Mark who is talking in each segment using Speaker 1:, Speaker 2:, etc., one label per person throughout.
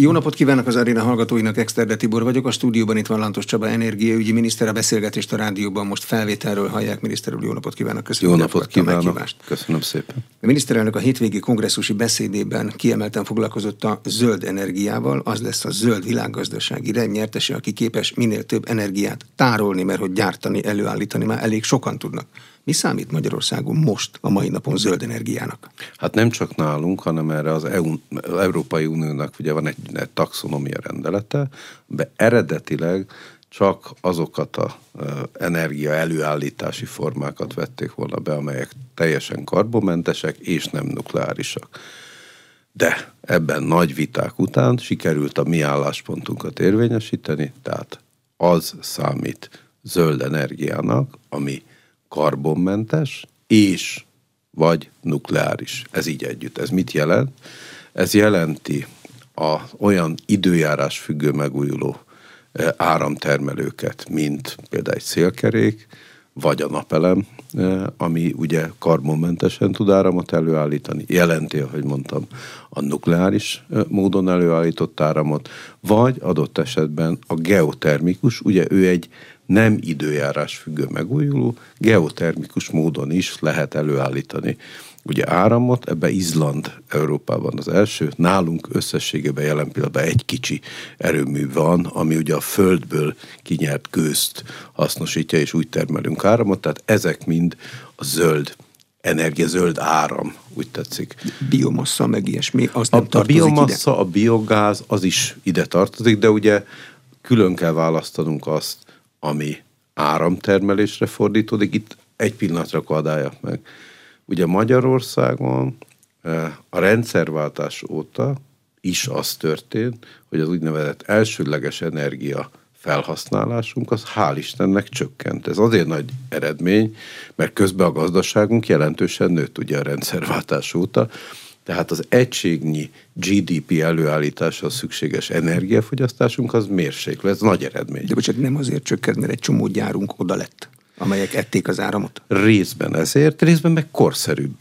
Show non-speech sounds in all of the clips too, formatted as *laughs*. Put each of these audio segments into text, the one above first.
Speaker 1: Jó napot kívánok az Aréna hallgatóinak, Exterde Tibor vagyok. A stúdióban itt van Lantos Csaba energiaügyi miniszter. A beszélgetést a rádióban most felvételről hallják. Miniszter úr, jó napot kívánok.
Speaker 2: Köszönöm, jó napot kívánok. Köszönöm szépen.
Speaker 1: A miniszterelnök a hétvégi kongresszusi beszédében kiemelten foglalkozott a zöld energiával. Az lesz a zöld világgazdasági rendnyertese, aki képes minél több energiát tárolni, mert hogy gyártani, előállítani már elég sokan tudnak. Mi számít Magyarországon most, a mai napon zöld energiának?
Speaker 2: Hát nem csak nálunk, hanem erre az EU, Európai Uniónak ugye van egy, egy taxonomia rendelete, de eredetileg csak azokat a energia előállítási formákat vették volna be, amelyek teljesen karbonmentesek és nem nukleárisak. De ebben nagy viták után sikerült a mi álláspontunkat érvényesíteni, tehát az számít zöld energiának, ami karbonmentes és vagy nukleáris. Ez így együtt. Ez mit jelent? Ez jelenti a olyan időjárás függő megújuló eh, áramtermelőket, mint például egy szélkerék, vagy a napelem, eh, ami ugye karbonmentesen tud áramot előállítani, jelenti, ahogy mondtam, a nukleáris eh, módon előállított áramot, vagy adott esetben a geotermikus, ugye ő egy nem időjárás függő megújuló, geotermikus módon is lehet előállítani ugye áramot, ebbe Izland Európában az első, nálunk összességében jelen pillanatban egy kicsi erőmű van, ami ugye a földből kinyert gőzt hasznosítja, és úgy termelünk áramot, tehát ezek mind a zöld energia, zöld áram, úgy tetszik.
Speaker 1: Biomassa, meg ilyesmi, az
Speaker 2: nem a, a biomassa, ide? a biogáz, az is ide tartozik, de ugye külön kell választanunk azt, ami áramtermelésre fordítódik. Itt egy pillanatra kadáljak meg. Ugye Magyarországon eh, a rendszerváltás óta is az történt, hogy az úgynevezett elsődleges energia felhasználásunk az hál' Istennek csökkent. Ez azért nagy eredmény, mert közben a gazdaságunk jelentősen nőtt ugye a rendszerváltás óta, tehát az egységnyi GDP előállításhoz szükséges energiafogyasztásunk az mérséklet, ez nagy eredmény.
Speaker 1: De csak nem azért csökkent, mert egy csomó gyárunk oda lett amelyek ették az áramot?
Speaker 2: Részben ezért, részben meg korszerűbb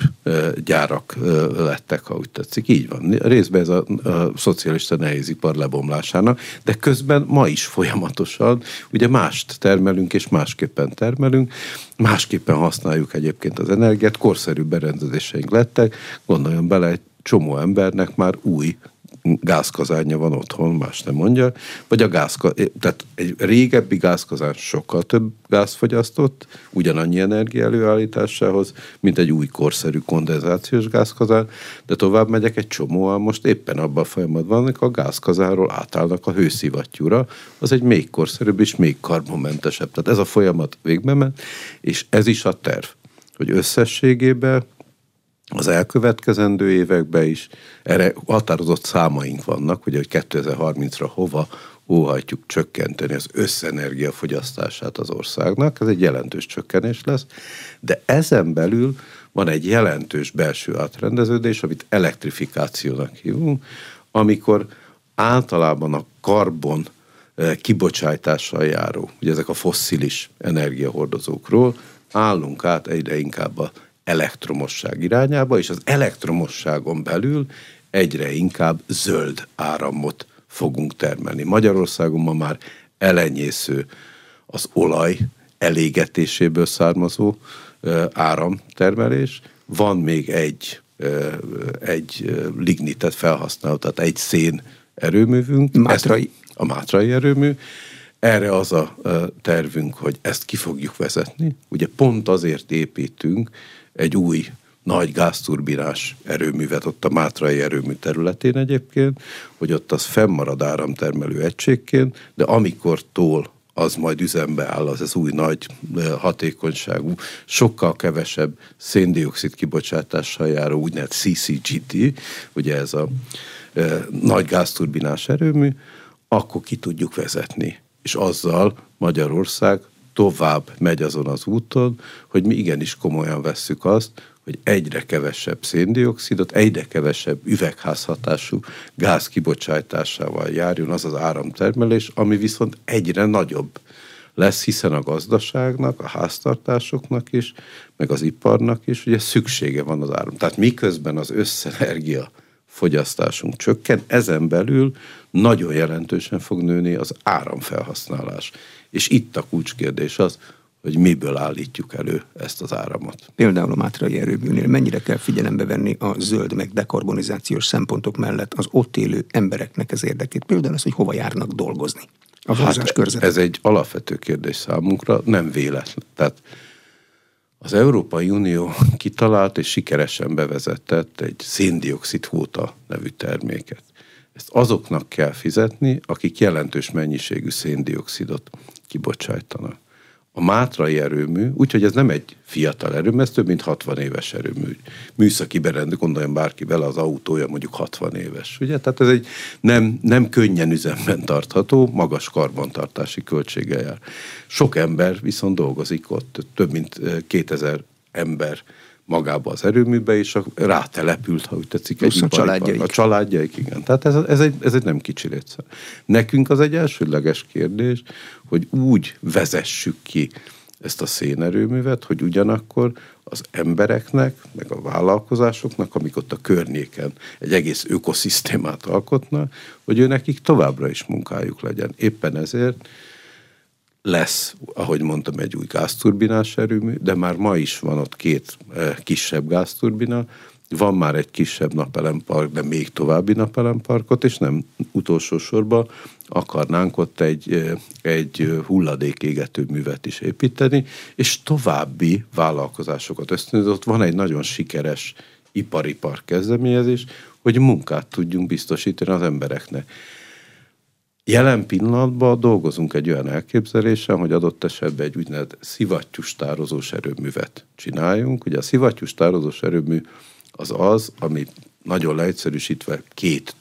Speaker 2: gyárak lettek, ha úgy tetszik. Így van. Részben ez a, a szocialista nehézipar lebomlásának, de közben ma is folyamatosan ugye mást termelünk és másképpen termelünk, másképpen használjuk egyébként az energiát, korszerűbb berendezéseink lettek, gondoljon bele, egy csomó embernek már új gázkazánja van otthon, más nem mondja, vagy a gázkazán, tehát egy régebbi gázkazán sokkal több gáz fogyasztott, ugyanannyi energia előállításához, mint egy új korszerű kondenzációs gázkazán, de tovább megyek egy csomóan, most éppen abban a folyamatban vannak, a gázkazánról átállnak a hőszivattyúra, az egy még korszerűbb és még karbonmentesebb. Tehát ez a folyamat végbe ment, és ez is a terv, hogy összességében az elkövetkezendő években is. Erre határozott számaink vannak, ugye, hogy 2030-ra hova óhajtjuk csökkenteni az összenergia fogyasztását az országnak, ez egy jelentős csökkenés lesz, de ezen belül van egy jelentős belső átrendeződés, amit elektrifikációnak hívunk, amikor általában a karbon eh, kibocsátással járó, ugye ezek a fosszilis energiahordozókról, állunk át egyre inkább a elektromosság irányába, és az elektromosságon belül egyre inkább zöld áramot fogunk termelni. Magyarországon ma már elenyésző az olaj elégetéséből származó áramtermelés. Van még egy, egy lignitet felhasználó, tehát egy szén erőművünk.
Speaker 1: Mátrai.
Speaker 2: Ezt, a Mátrai erőmű. Erre az a tervünk, hogy ezt ki fogjuk vezetni. Ugye pont azért építünk egy új nagy gázturbinás erőművet ott a Mátrai erőmű területén egyébként, hogy ott az fennmarad áramtermelő egységként, de amikor tól az majd üzembe áll, az az új nagy hatékonyságú, sokkal kevesebb széndiokszid kibocsátással járó úgynevezett CCGT, ugye ez a e, nagy gázturbinás erőmű, akkor ki tudjuk vezetni. És azzal Magyarország tovább megy azon az úton, hogy mi igenis komolyan vesszük azt, hogy egyre kevesebb széndiokszidot, egyre kevesebb üvegházhatású gáz kibocsátásával járjon az az áramtermelés, ami viszont egyre nagyobb lesz, hiszen a gazdaságnak, a háztartásoknak is, meg az iparnak is ugye szüksége van az áram. Tehát miközben az összenergia fogyasztásunk csökken, ezen belül nagyon jelentősen fog nőni az áramfelhasználás. És itt a kulcskérdés az, hogy miből állítjuk elő ezt az áramot.
Speaker 1: Például a Mátrai erőműnél mennyire kell figyelembe venni a zöld meg dekarbonizációs szempontok mellett az ott élő embereknek az érdekét. Például az, hogy hova járnak dolgozni.
Speaker 2: A hát ez egy alapvető kérdés számunkra, nem véletlen. Tehát az Európai Unió *laughs* kitalált és sikeresen bevezetett egy széndiokszid hóta nevű terméket. Ezt azoknak kell fizetni, akik jelentős mennyiségű széndiokszidot kibocsájtanak a Mátrai erőmű, úgyhogy ez nem egy fiatal erőmű, ez több mint 60 éves erőmű. Műszaki berendű, gondoljon bárki vele, az autója mondjuk 60 éves. Ugye? Tehát ez egy nem, nem könnyen üzemben tartható, magas karbantartási költsége jár. Sok ember viszont dolgozik ott, több mint 2000 ember magába az erőműbe, és rátelepült, ha úgy tetszik,
Speaker 1: egy a családjaik.
Speaker 2: A családjaik, igen. Tehát ez, ez, egy, ez egy nem kicsi létszer. Nekünk az egy elsődleges kérdés, hogy úgy vezessük ki ezt a szénerőművet, hogy ugyanakkor az embereknek, meg a vállalkozásoknak, amik ott a környéken egy egész ökoszisztémát alkotnak, hogy ő nekik továbbra is munkájuk legyen. Éppen ezért lesz, ahogy mondtam, egy új gázturbinás erőmű, de már ma is van ott két eh, kisebb gázturbina, van már egy kisebb napelempark, de még további napelemparkot, és nem utolsó sorban akarnánk ott egy, eh, egy hulladékégető művet is építeni, és további vállalkozásokat ösztönözni. Ott van egy nagyon sikeres ipari park kezdeményezés, hogy munkát tudjunk biztosítani az embereknek. Jelen pillanatban dolgozunk egy olyan elképzelésen, hogy adott esetben egy úgynevezett szivattyús tározós erőművet csináljunk. Ugye a szivattyús tározós erőmű az az, ami nagyon leegyszerűsítve két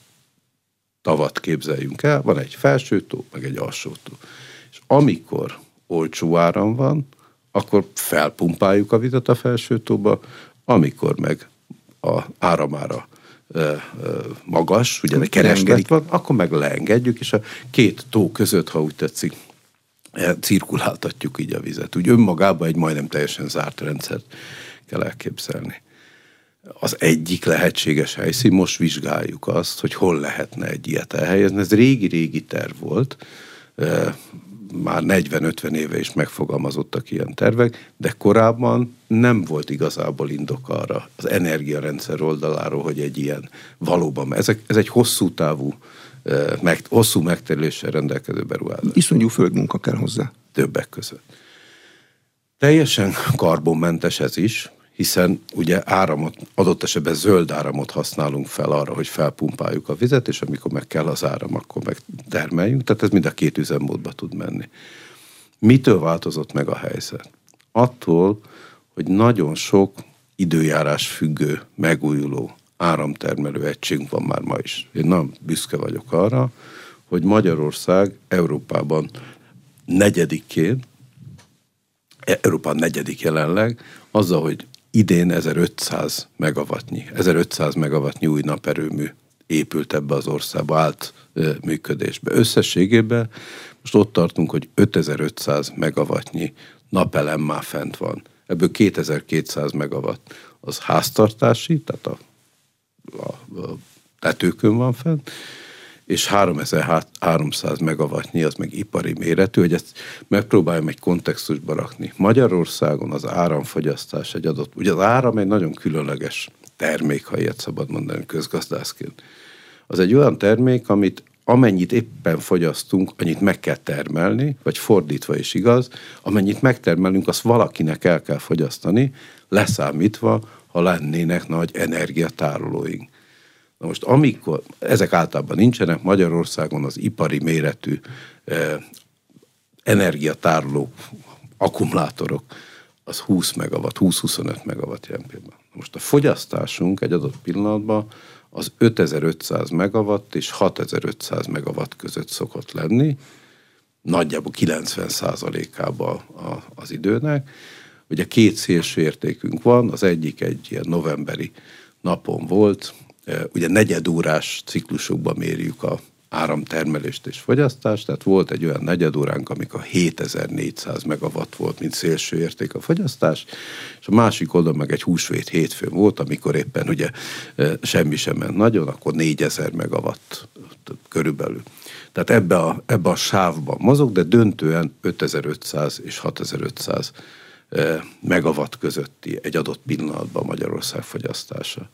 Speaker 2: tavat képzeljünk el, van egy felső tó, meg egy alsó tó. És amikor olcsó áram van, akkor felpumpáljuk a vizet a felső tóba, amikor meg a áramára magas, ugye kereslet van, akkor meg leengedjük, és a két tó között, ha úgy tetszik, cirkuláltatjuk így a vizet. Úgy önmagában egy majdnem teljesen zárt rendszert kell elképzelni. Az egyik lehetséges helyszín, most vizsgáljuk azt, hogy hol lehetne egy ilyet elhelyezni. Ez régi-régi terv volt, már 40-50 éve is megfogalmazottak ilyen tervek, de korábban nem volt igazából indok arra az energiarendszer oldaláról, hogy egy ilyen valóban, ez, ez egy hosszú távú, meg, hosszú megterüléssel rendelkező beruházás.
Speaker 1: Iszonyú földmunka kell hozzá.
Speaker 2: Többek között. Teljesen karbonmentes ez is, hiszen ugye áramot, adott esetben zöld áramot használunk fel arra, hogy felpumpáljuk a vizet, és amikor meg kell az áram, akkor meg termeljünk, tehát ez mind a két üzemmódba tud menni. Mitől változott meg a helyzet? Attól, hogy nagyon sok időjárás függő, megújuló áramtermelő egységünk van már ma is. Én nagyon büszke vagyok arra, hogy Magyarország Európában negyedikként, Európán negyedik jelenleg, azzal, hogy idén 1500 megawattnyi, 1500 megawattnyi új naperőmű épült ebbe az országba, állt működésbe. Összességében most ott tartunk, hogy 5500 megawattnyi napelem már fent van. Ebből 2200 megawatt az háztartási, tehát a, a, a tetőkön van fent, és 3300 megawattnyi az meg ipari méretű, hogy ezt megpróbáljam egy kontextusba rakni. Magyarországon az áramfogyasztás egy adott, ugye az áram egy nagyon különleges termék, ha ilyet szabad mondani közgazdászként. Az egy olyan termék, amit amennyit éppen fogyasztunk, annyit meg kell termelni, vagy fordítva is igaz, amennyit megtermelünk, azt valakinek el kell fogyasztani, leszámítva, ha lennének nagy energiatárolóink. Na most amikor, ezek általában nincsenek, Magyarországon az ipari méretű eh, energiatároló akkumulátorok, az 20 megawatt, 20-25 megawatt jelen pillanatban. Most a fogyasztásunk egy adott pillanatban az 5500 megawatt és 6500 megawatt között szokott lenni, nagyjából 90 százalékában az időnek. Ugye két szélső értékünk van, az egyik egy ilyen novemberi napon volt, ugye negyedórás ciklusokban mérjük a áramtermelést és fogyasztást, tehát volt egy olyan negyedóránk, amikor 7400 megawatt volt, mint szélső érték a fogyasztás, és a másik oldalon meg egy húsvét hétfőn volt, amikor éppen ugye semmi sem ment nagyon, akkor 4000 megawatt körülbelül. Tehát ebbe a, ebbe a sávban mozog, de döntően 5500 és 6500 megawatt közötti egy adott pillanatban Magyarország fogyasztása.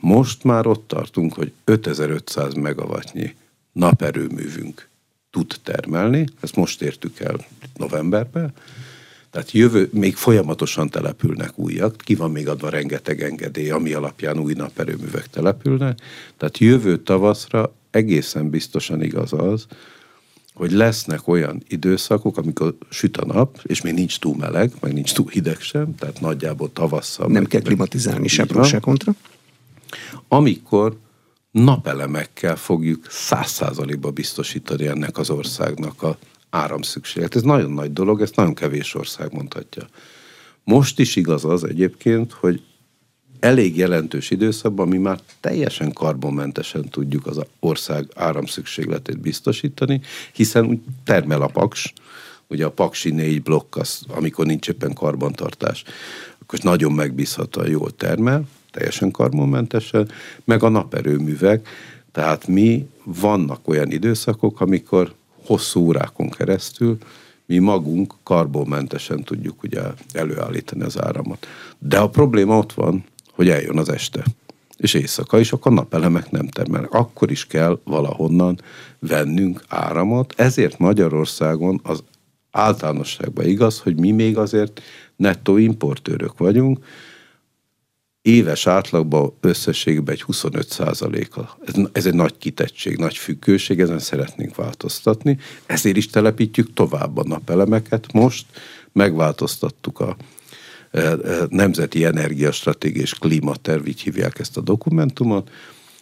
Speaker 2: Most már ott tartunk, hogy 5500 megawattnyi naperőművünk tud termelni, ezt most értük el novemberben, tehát jövő, még folyamatosan települnek újak, ki van még adva rengeteg engedély, ami alapján új naperőművek települnek. Tehát jövő tavaszra egészen biztosan igaz az, hogy lesznek olyan időszakok, amikor süt a nap, és még nincs túl meleg, meg nincs túl hideg sem, tehát nagyjából tavasszal.
Speaker 1: Nem kell klimatizálni se pro, se kontra.
Speaker 2: Amikor napelemekkel fogjuk száz százalékba biztosítani ennek az országnak a áramszükséget. Ez nagyon nagy dolog, ezt nagyon kevés ország mondhatja. Most is igaz az egyébként, hogy elég jelentős időszakban mi már teljesen karbonmentesen tudjuk az ország áramszükségletét biztosítani, hiszen úgy termel a paks, ugye a paksi négy blokk, az, amikor nincs éppen karbantartás, akkor nagyon megbízhatóan jól termel, teljesen karbonmentesen, meg a naperőművek, tehát mi vannak olyan időszakok, amikor hosszú órákon keresztül mi magunk karbonmentesen tudjuk ugye előállítani az áramot. De a probléma ott van, hogy eljön az este és éjszaka is, akkor napelemek nem termelnek. Akkor is kell valahonnan vennünk áramot. Ezért Magyarországon az általánosságban igaz, hogy mi még azért nettó importőrök vagyunk, éves átlagban összességben egy 25 százaléka. Ez, ez egy nagy kitettség, nagy függőség, ezen szeretnénk változtatni. Ezért is telepítjük tovább a napelemeket. Most megváltoztattuk a e, e, Nemzeti Energiastratégia és Klímaterv, így hívják ezt a dokumentumot.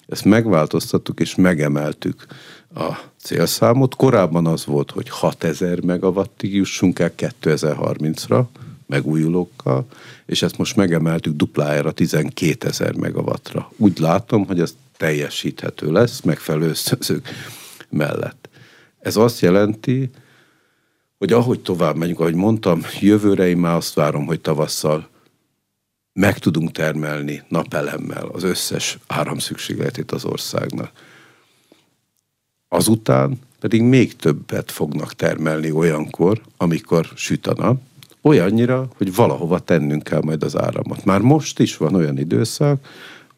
Speaker 2: Ezt megváltoztattuk és megemeltük a célszámot. Korábban az volt, hogy 6000 megawattig jussunk el 2030-ra, megújulókkal, és ezt most megemeltük duplájára 12 ezer megawattra. Úgy látom, hogy ez teljesíthető lesz megfelelő ösztönzők mellett. Ez azt jelenti, hogy ahogy tovább megyünk, ahogy mondtam, jövőre én már azt várom, hogy tavasszal meg tudunk termelni napelemmel az összes áramszükségletét az országnak. Azután pedig még többet fognak termelni olyankor, amikor süt a nap, olyannyira, hogy valahova tennünk kell majd az áramot. Már most is van olyan időszak,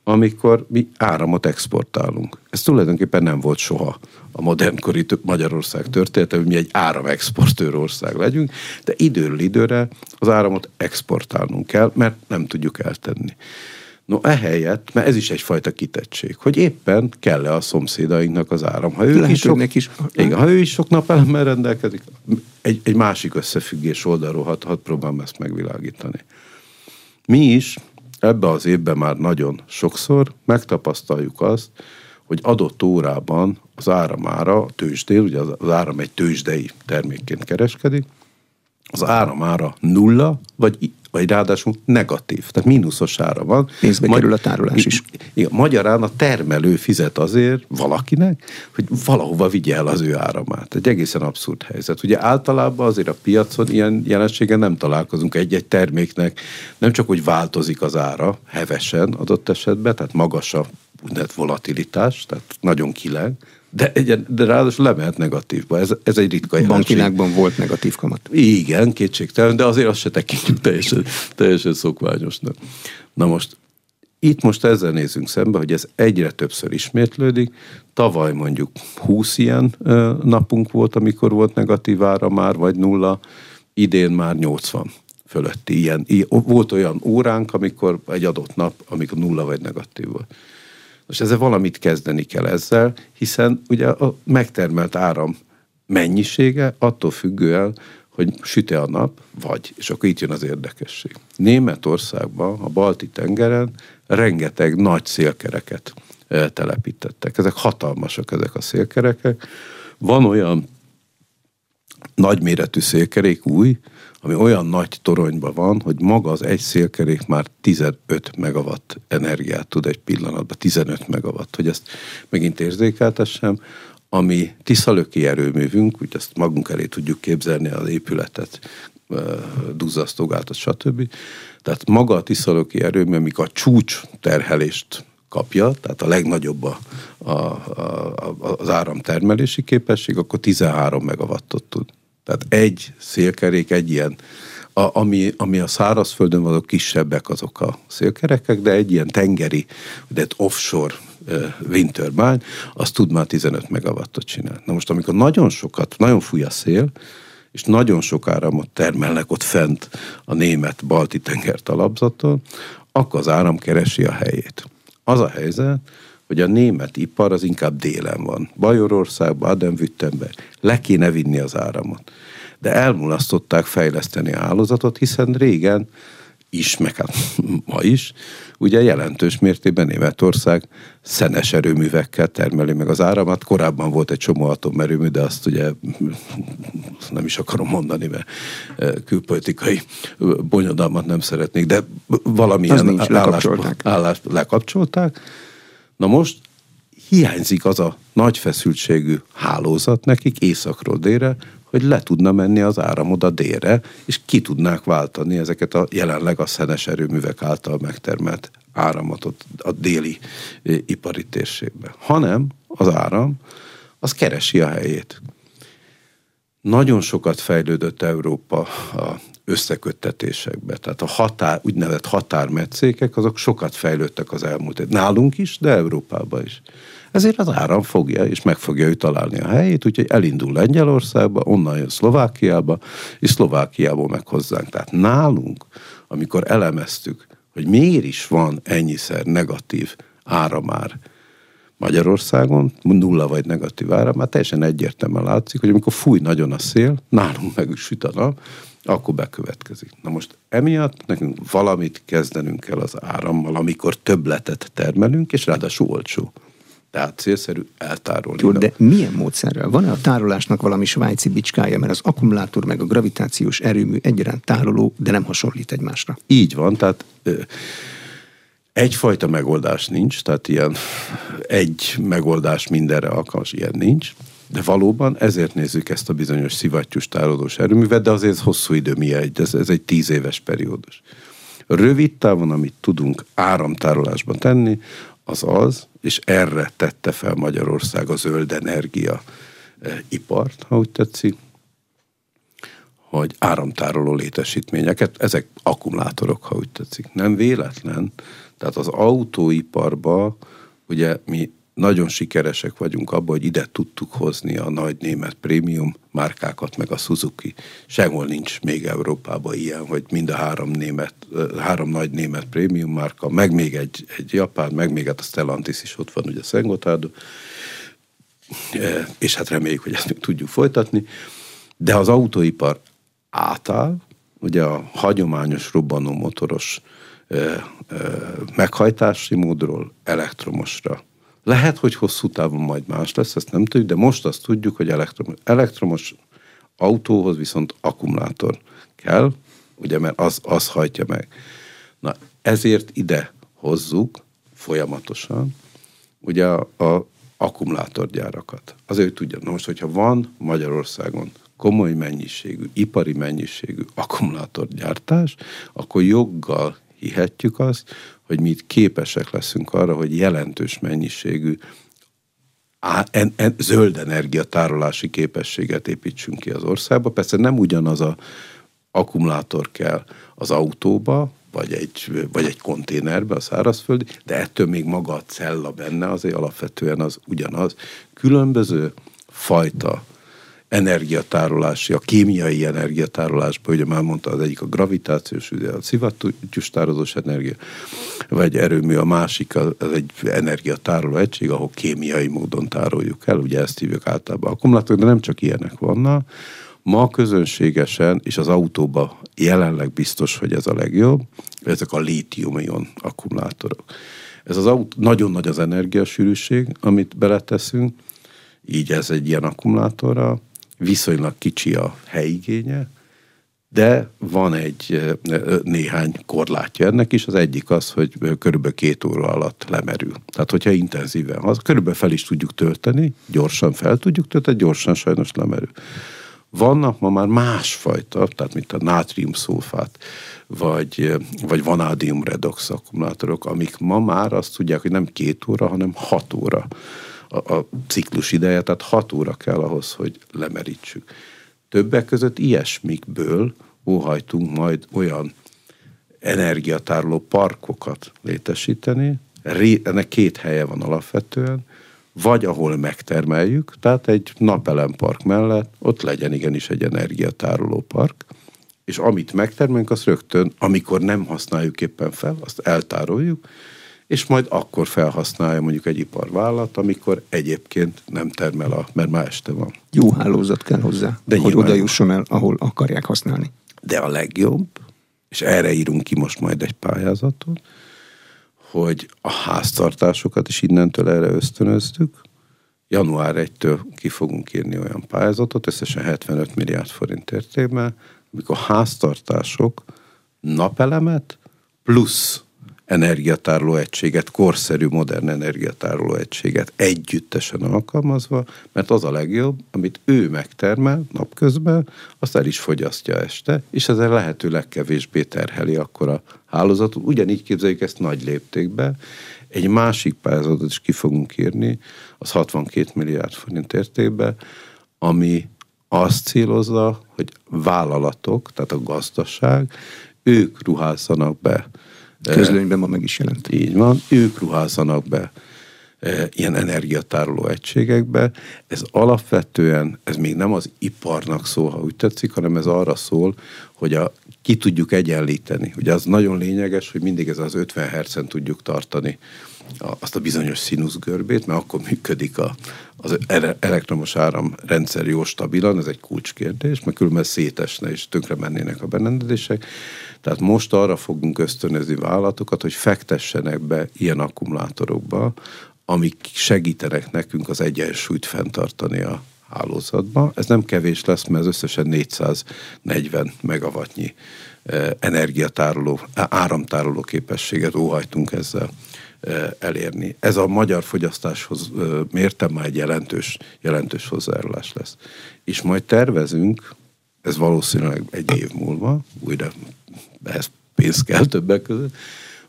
Speaker 2: amikor mi áramot exportálunk. Ez tulajdonképpen nem volt soha a modernkori Magyarország története, hogy mi egy áramexportőr ország legyünk, de időről időre az áramot exportálnunk kell, mert nem tudjuk eltenni. No, ehelyett, mert ez is egyfajta kitettség, hogy éppen kell-e a szomszédainknak az áram. Ha ő, is sok, is. Igen, ha ő is sok napelemmel rendelkezik, egy, egy másik összefüggés oldalról hat, hat próbálom ezt megvilágítani. Mi is ebbe az évben már nagyon sokszor megtapasztaljuk azt, hogy adott órában az áramára, a tőzsdén, ugye az áram egy tőzsdei termékként kereskedik, az áramára nulla, vagy vagy ráadásul negatív, tehát mínuszos ára van.
Speaker 1: Pénzbe Magy- kerül a tárolás is.
Speaker 2: Igen, magyarán a termelő fizet azért valakinek, hogy valahova vigye el az ő áramát. Egy egészen abszurd helyzet. Ugye általában azért a piacon ilyen jelenséggel nem találkozunk egy-egy terméknek, nem csak, hogy változik az ára hevesen adott esetben, tehát magas a úgynevezett volatilitás, tehát nagyon kileng, de, egyen, de ráadásul lemehet negatívba. Ez, ez egy ritka jelenség.
Speaker 1: Bankvilágban volt negatív kamat.
Speaker 2: Igen, kétségtelen, de azért azt se tekintjük teljesen, teljesen szokványosnak. Na most, itt most ezzel nézünk szembe, hogy ez egyre többször ismétlődik. Tavaly mondjuk 20 ilyen ö, napunk volt, amikor volt negatív ára már, vagy nulla. Idén már 80 fölötti ilyen. Volt olyan óránk, amikor egy adott nap, amikor nulla vagy negatív volt. Most ezzel valamit kezdeni kell ezzel, hiszen ugye a megtermelt áram mennyisége attól függően, hogy süte a nap, vagy, és akkor itt jön az érdekesség. Németországban, a Balti tengeren rengeteg nagy szélkereket telepítettek. Ezek hatalmasak, ezek a szélkerekek. Van olyan nagyméretű szélkerék új, ami olyan nagy toronyban van, hogy maga az egy szélkerék már 15 megawatt energiát tud egy pillanatban, 15 megawatt, hogy ezt megint érzékeltessem, ami tiszalöki erőművünk, úgy ezt magunk elé tudjuk képzelni az épületet, duzzasztógátat, stb. Tehát maga a tiszalöki erőmű, amikor a csúcs terhelést kapja, tehát a legnagyobb a, a, a, az áramtermelési képesség, akkor 13 megawattot tud. Tehát egy szélkerék, egy ilyen, a, ami, ami a szárazföldön vannak kisebbek azok a szélkerekek, de egy ilyen tengeri, de offshore wind turbine, az tud már 15 megawattot csinálni. Na most, amikor nagyon sokat, nagyon fúj a szél, és nagyon sok áramot termelnek ott fent a német balti tenger talapzaton, akkor az áram keresi a helyét. Az a helyzet, hogy a német ipar az inkább délen van. Bajorország, Baden-Württemberg. Le kéne vinni az áramot. De elmulasztották fejleszteni a hálózatot, hiszen régen is, meg hát *laughs* ma is, ugye jelentős mértékben Németország szenes erőművekkel termeli meg az áramát. Korábban volt egy csomó atomerőmű, de azt ugye *laughs* nem is akarom mondani, mert e, külpolitikai bonyodalmat nem szeretnék, de valamilyen
Speaker 1: nincs, lekapcsolták.
Speaker 2: Állás, lekapcsolták. Na most hiányzik az a nagy feszültségű hálózat nekik északról délre, hogy le tudna menni az áram oda délre, és ki tudnák váltani ezeket a jelenleg a szenes erőművek által megtermelt áramot a déli eh, ipari térségbe. Hanem az áram, az keresi a helyét. Nagyon sokat fejlődött Európa a összeköttetésekbe. Tehát a határ, úgynevezett határmetszékek, azok sokat fejlődtek az elmúlt. Nálunk is, de Európában is. Ezért az áram fogja, és meg fogja ő találni a helyét, úgyhogy elindul Lengyelországba, onnan jön Szlovákiába, és Szlovákiából meg hozzánk. Tehát nálunk, amikor elemeztük, hogy miért is van ennyiszer negatív áramár Magyarországon, nulla vagy negatív áram, már teljesen egyértelműen látszik, hogy amikor fúj nagyon a szél, nálunk meg süt a nap, akkor bekövetkezik. Na most emiatt nekünk valamit kezdenünk kell az árammal, amikor többletet termelünk, és ráadásul olcsó. Tehát célszerű eltárolni.
Speaker 1: Jó, de milyen módszerrel? Van-e a tárolásnak valami svájci bicskája, mert az akkumulátor meg a gravitációs erőmű egyaránt tároló, de nem hasonlít egymásra?
Speaker 2: Így van, tehát egyfajta megoldás nincs, tehát ilyen egy megoldás mindenre alkalmas, ilyen nincs. De valóban ezért nézzük ezt a bizonyos szivattyús tárolós erőművet, de azért hosszú idő, mi ez, ez egy tíz éves periódus. Rövid távon, amit tudunk áramtárolásban tenni, az az, és erre tette fel Magyarország a zöld energia eh, ipart, ha úgy tetszik, hogy áramtároló létesítményeket, ezek akkumulátorok, ha úgy tetszik. Nem véletlen, tehát az autóiparba ugye mi nagyon sikeresek vagyunk abban, hogy ide tudtuk hozni a nagy német prémium márkákat, meg a Suzuki. Sehol nincs még Európában ilyen, hogy mind a három, német, három nagy német prémium márka, meg még egy, egy japán, meg még hát a Stellantis is ott van, ugye Szentgotardo, és hát reméljük, hogy ezt még tudjuk folytatni. De az autóipar átáll, ugye a hagyományos robbanó motoros meghajtási módról elektromosra lehet, hogy hosszú távon majd más lesz, ezt nem tudjuk, de most azt tudjuk, hogy elektromos, elektromos autóhoz viszont akkumulátor kell, ugye, mert az, az hajtja meg. Na, ezért ide hozzuk folyamatosan ugye a, a akkumulátorgyárakat. Azért, hogy tudja, na most, hogyha van Magyarországon komoly mennyiségű, ipari mennyiségű akkumulátorgyártás, akkor joggal hihetjük azt, hogy mi itt képesek leszünk arra, hogy jelentős mennyiségű á, en, en, zöld energiatárolási képességet építsünk ki az országba. Persze nem ugyanaz a akkumulátor kell az autóba, vagy egy, vagy egy konténerbe, a szárazföldi, de ettől még maga a cella benne azért alapvetően az ugyanaz. Különböző fajta energiatárolási, a kémiai energiatárolásban, ugye már mondta az egyik a gravitációs, ugye a szivattyús tározós energia, vagy erőmű, a másik az egy energiatároló egység, ahol kémiai módon tároljuk el, ugye ezt hívjuk általában akkumulátor, de nem csak ilyenek vannak. Ma közönségesen, és az autóban jelenleg biztos, hogy ez a legjobb, ezek a lítium-ion akkumulátorok. Ez az autó, nagyon nagy az energiasűrűség, amit beleteszünk, így ez egy ilyen akkumulátorra, viszonylag kicsi a helyigénye, de van egy néhány korlátja ennek is. Az egyik az, hogy körülbelül két óra alatt lemerül. Tehát, hogyha intenzíven, az körülbelül fel is tudjuk tölteni, gyorsan fel tudjuk tölteni, gyorsan sajnos lemerül. Vannak ma már másfajta, tehát mint a nátriumszulfát, vagy, vagy vanádium redox akkumulátorok, amik ma már azt tudják, hogy nem két óra, hanem hat óra a, a ciklus ideje, tehát hat óra kell ahhoz, hogy lemerítsük. Többek között ilyesmikből óhajtunk majd olyan energiatároló parkokat létesíteni, ennek két helye van alapvetően, vagy ahol megtermeljük, tehát egy napelempark mellett ott legyen igenis egy energiatároló park, és amit megtermelünk, azt rögtön, amikor nem használjuk éppen fel, azt eltároljuk, és majd akkor felhasználja mondjuk egy iparvállalat, amikor egyébként nem termel, a, mert már este van.
Speaker 1: Jó hálózat kell hozzá, De hogy oda jusson el, ahol akarják használni.
Speaker 2: De a legjobb, és erre írunk ki most majd egy pályázatot, hogy a háztartásokat is innentől erre ösztönöztük. Január 1-től ki fogunk írni olyan pályázatot, összesen 75 milliárd forint értékben, amikor a háztartások napelemet plusz energiatároló egységet, korszerű, modern energiatároló egységet együttesen alkalmazva, mert az a legjobb, amit ő megtermel napközben, azt el is fogyasztja este, és ezzel lehető legkevésbé terheli akkor a hálózatot. Ugyanígy képzeljük ezt nagy léptékben. Egy másik pályázatot is ki fogunk írni, az 62 milliárd forint értékben, ami azt célozza, hogy vállalatok, tehát a gazdaság, ők ruházzanak be
Speaker 1: Közlönyben ma meg is jelent.
Speaker 2: Így van, ők ruházzanak be e, ilyen energiatároló egységekbe. Ez alapvetően, ez még nem az iparnak szól, ha úgy tetszik, hanem ez arra szól, hogy a, ki tudjuk egyenlíteni. Ugye az nagyon lényeges, hogy mindig ez az 50 hercen tudjuk tartani azt a bizonyos színuszgörbét, mert akkor működik a, az elektromos áramrendszer jó stabilan, ez egy kulcskérdés, mert különben szétesne és tönkre mennének a berendezések. Tehát most arra fogunk ösztönözni vállalatokat, hogy fektessenek be ilyen akkumulátorokba, amik segítenek nekünk az egyensúlyt fenntartani a hálózatba. Ez nem kevés lesz, mert ez összesen 440 megawattnyi eh, energiatároló, áramtároló képességet óhajtunk ezzel elérni. Ez a magyar fogyasztáshoz mértem már egy jelentős, jelentős hozzájárulás lesz. És majd tervezünk, ez valószínűleg egy év múlva, újra ehhez pénz kell többek között,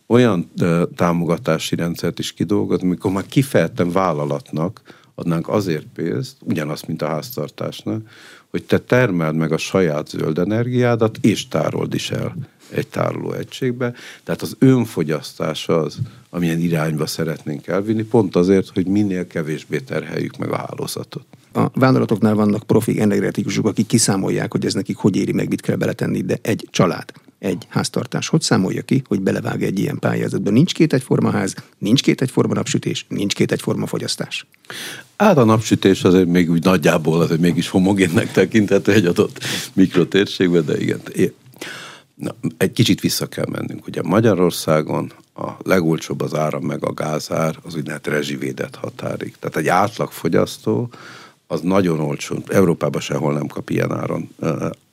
Speaker 2: olyan támogatási rendszert is kidolgozni, amikor már kifejezetten vállalatnak adnánk azért pénzt, ugyanazt, mint a háztartásnak, hogy te termeld meg a saját zöld energiádat, és tárold is el egy tárolóegységbe. Tehát az önfogyasztás az, amilyen irányba szeretnénk elvinni, pont azért, hogy minél kevésbé terheljük meg a hálózatot.
Speaker 1: A vállalatoknál vannak profi energetikusok, akik kiszámolják, hogy ez nekik hogy éri meg, mit kell beletenni, de egy család egy háztartás hogy számolja ki, hogy belevág egy ilyen pályázatba. Nincs két egyforma ház, nincs két egyforma napsütés, nincs két egyforma fogyasztás.
Speaker 2: Hát a napsütés azért még úgy nagyjából azért mégis homogénnek tekinthető egy adott mikrotérségben, de igen. Na, egy kicsit vissza kell mennünk. Ugye Magyarországon a legolcsóbb az áram meg a gázár az úgynevezett rezsivédett határig. Tehát egy átlagfogyasztó az nagyon olcsó. Európában sehol nem kap ilyen áron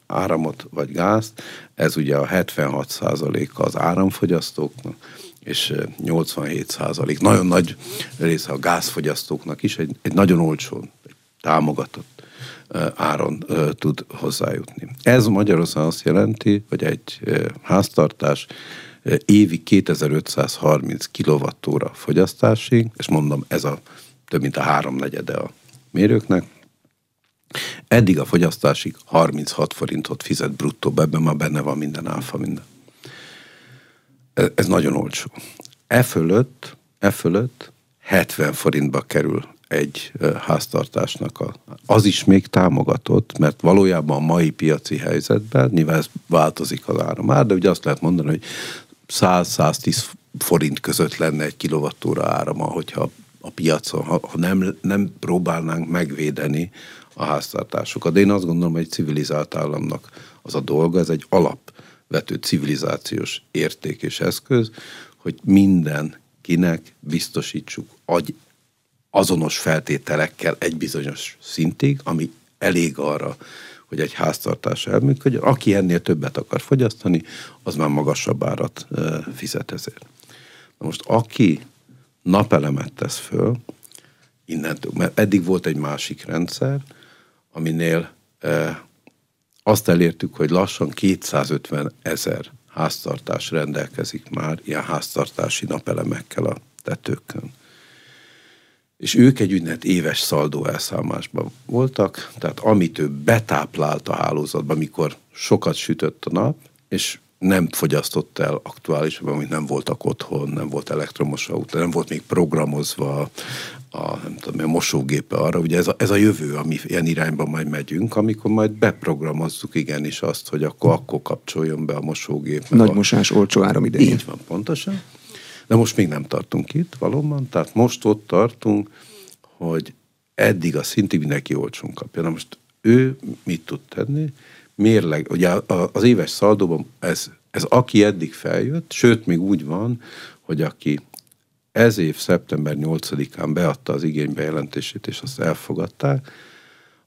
Speaker 2: áramot vagy gázt, ez ugye a 76 a az áramfogyasztóknak, és 87 százalék, nagyon nagy része a gázfogyasztóknak is, egy, egy nagyon olcsó, egy támogatott áron tud hozzájutni. Ez Magyarországon azt jelenti, hogy egy háztartás évi 2530 kWh fogyasztásig, és mondom, ez a több mint a háromnegyede a mérőknek, Eddig a fogyasztásig 36 forintot fizet bruttó, ebben már benne van minden áfa, minden. Ez, nagyon olcsó. E fölött, e fölött 70 forintba kerül egy háztartásnak. A, az is még támogatott, mert valójában a mai piaci helyzetben, nyilván ez változik az áramár, de ugye azt lehet mondani, hogy 100-110 forint között lenne egy kilovattóra árama, hogyha a piacon, ha, ha nem, nem próbálnánk megvédeni a háztartásokat. De én azt gondolom, hogy egy civilizált államnak az a dolga, ez egy alapvető civilizációs érték és eszköz, hogy mindenkinek biztosítsuk azonos feltételekkel egy bizonyos szintig, ami elég arra, hogy egy háztartás elműködjön. Aki ennél többet akar fogyasztani, az már magasabb árat fizet ezért. Na most aki napelemet tesz föl, innentől, mert eddig volt egy másik rendszer, aminél azt elértük, hogy lassan 250 ezer háztartás rendelkezik már ilyen háztartási napelemekkel a tetőkön. És ők egy úgynevezett éves szaldó elszámásban voltak, tehát amit ő betáplált a hálózatba, amikor sokat sütött a nap, és nem fogyasztott el aktuálisan, amit nem voltak otthon, nem volt elektromos autó, nem volt még programozva a, nem tudom, a mosógépe arra, ugye ez a, ez a jövő, ami ilyen irányban majd megyünk, amikor majd beprogramozzuk igenis azt, hogy akkor, akkor kapcsoljon be a mosógép.
Speaker 1: Nagy
Speaker 2: a...
Speaker 1: mosás, olcsó áram idején.
Speaker 2: Így van, pontosan. De most még nem tartunk itt valóban, tehát most ott tartunk, hogy eddig a szintig mindenki olcsón kapja. Na most ő mit tud tenni? Mérleg, ugye az éves szaldóban ez, ez aki eddig feljött, sőt még úgy van, hogy aki ez év szeptember 8-án beadta az igénybejelentését, és azt elfogadták,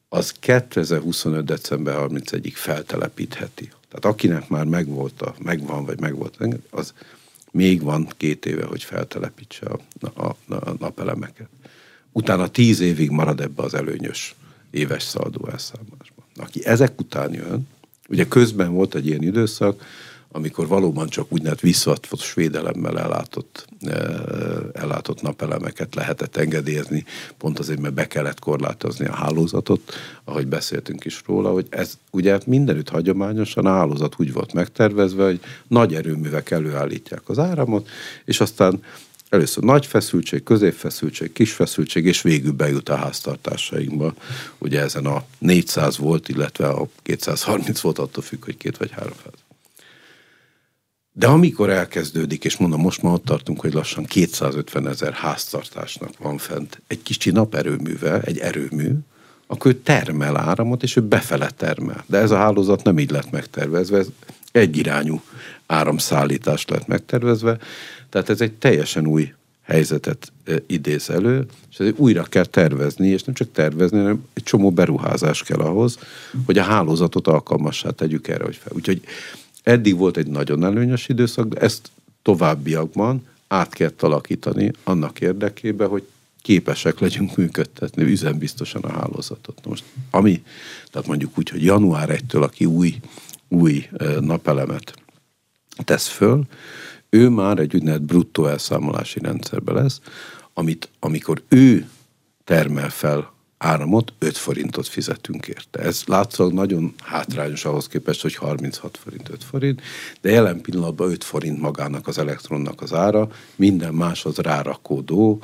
Speaker 2: az 2025. december 31-ig feltelepítheti. Tehát akinek már megvolt a, megvan, vagy megvolt, az még van két éve, hogy feltelepítse a, a, a napelemeket. Utána tíz évig marad ebbe az előnyös éves szaldó elszámolásban. Aki ezek után jön, ugye közben volt egy ilyen időszak, amikor valóban csak úgynevezett visszaadott védelemmel ellátott, eh, ellátott napelemeket lehetett engedélyezni, pont azért, mert be kellett korlátozni a hálózatot, ahogy beszéltünk is róla, hogy ez ugye mindenütt hagyományosan a hálózat úgy volt megtervezve, hogy nagy erőművek előállítják az áramot, és aztán először nagy feszültség, középfeszültség, kis feszültség, és végül bejut a háztartásainkba. Ugye ezen a 400 volt, illetve a 230 volt, attól függ, hogy két vagy három fáz. De amikor elkezdődik, és mondom, most már ott tartunk, hogy lassan 250 ezer háztartásnak van fent egy kicsi naperőművel, egy erőmű, akkor ő termel áramot, és ő befele termel. De ez a hálózat nem így lett megtervezve, ez egyirányú áramszállítást lett megtervezve, tehát ez egy teljesen új helyzetet idéz elő, és ezért újra kell tervezni, és nem csak tervezni, hanem egy csomó beruházás kell ahhoz, hogy a hálózatot alkalmassá tegyük erre, hogy fel. Úgyhogy Eddig volt egy nagyon előnyös időszak, de ezt továbbiakban át kell alakítani annak érdekében, hogy képesek legyünk működtetni üzembiztosan a hálózatot. Most, ami, tehát mondjuk úgy, hogy január 1-től, aki új, új napelemet tesz föl, ő már egy úgynevezett bruttó elszámolási rendszerbe lesz, amit amikor ő termel fel áramot 5 forintot fizetünk érte. Ez látszólag nagyon hátrányos ahhoz képest, hogy 36 forint, 5 forint, de jelen pillanatban 5 forint magának az elektronnak az ára, minden máshoz rárakódó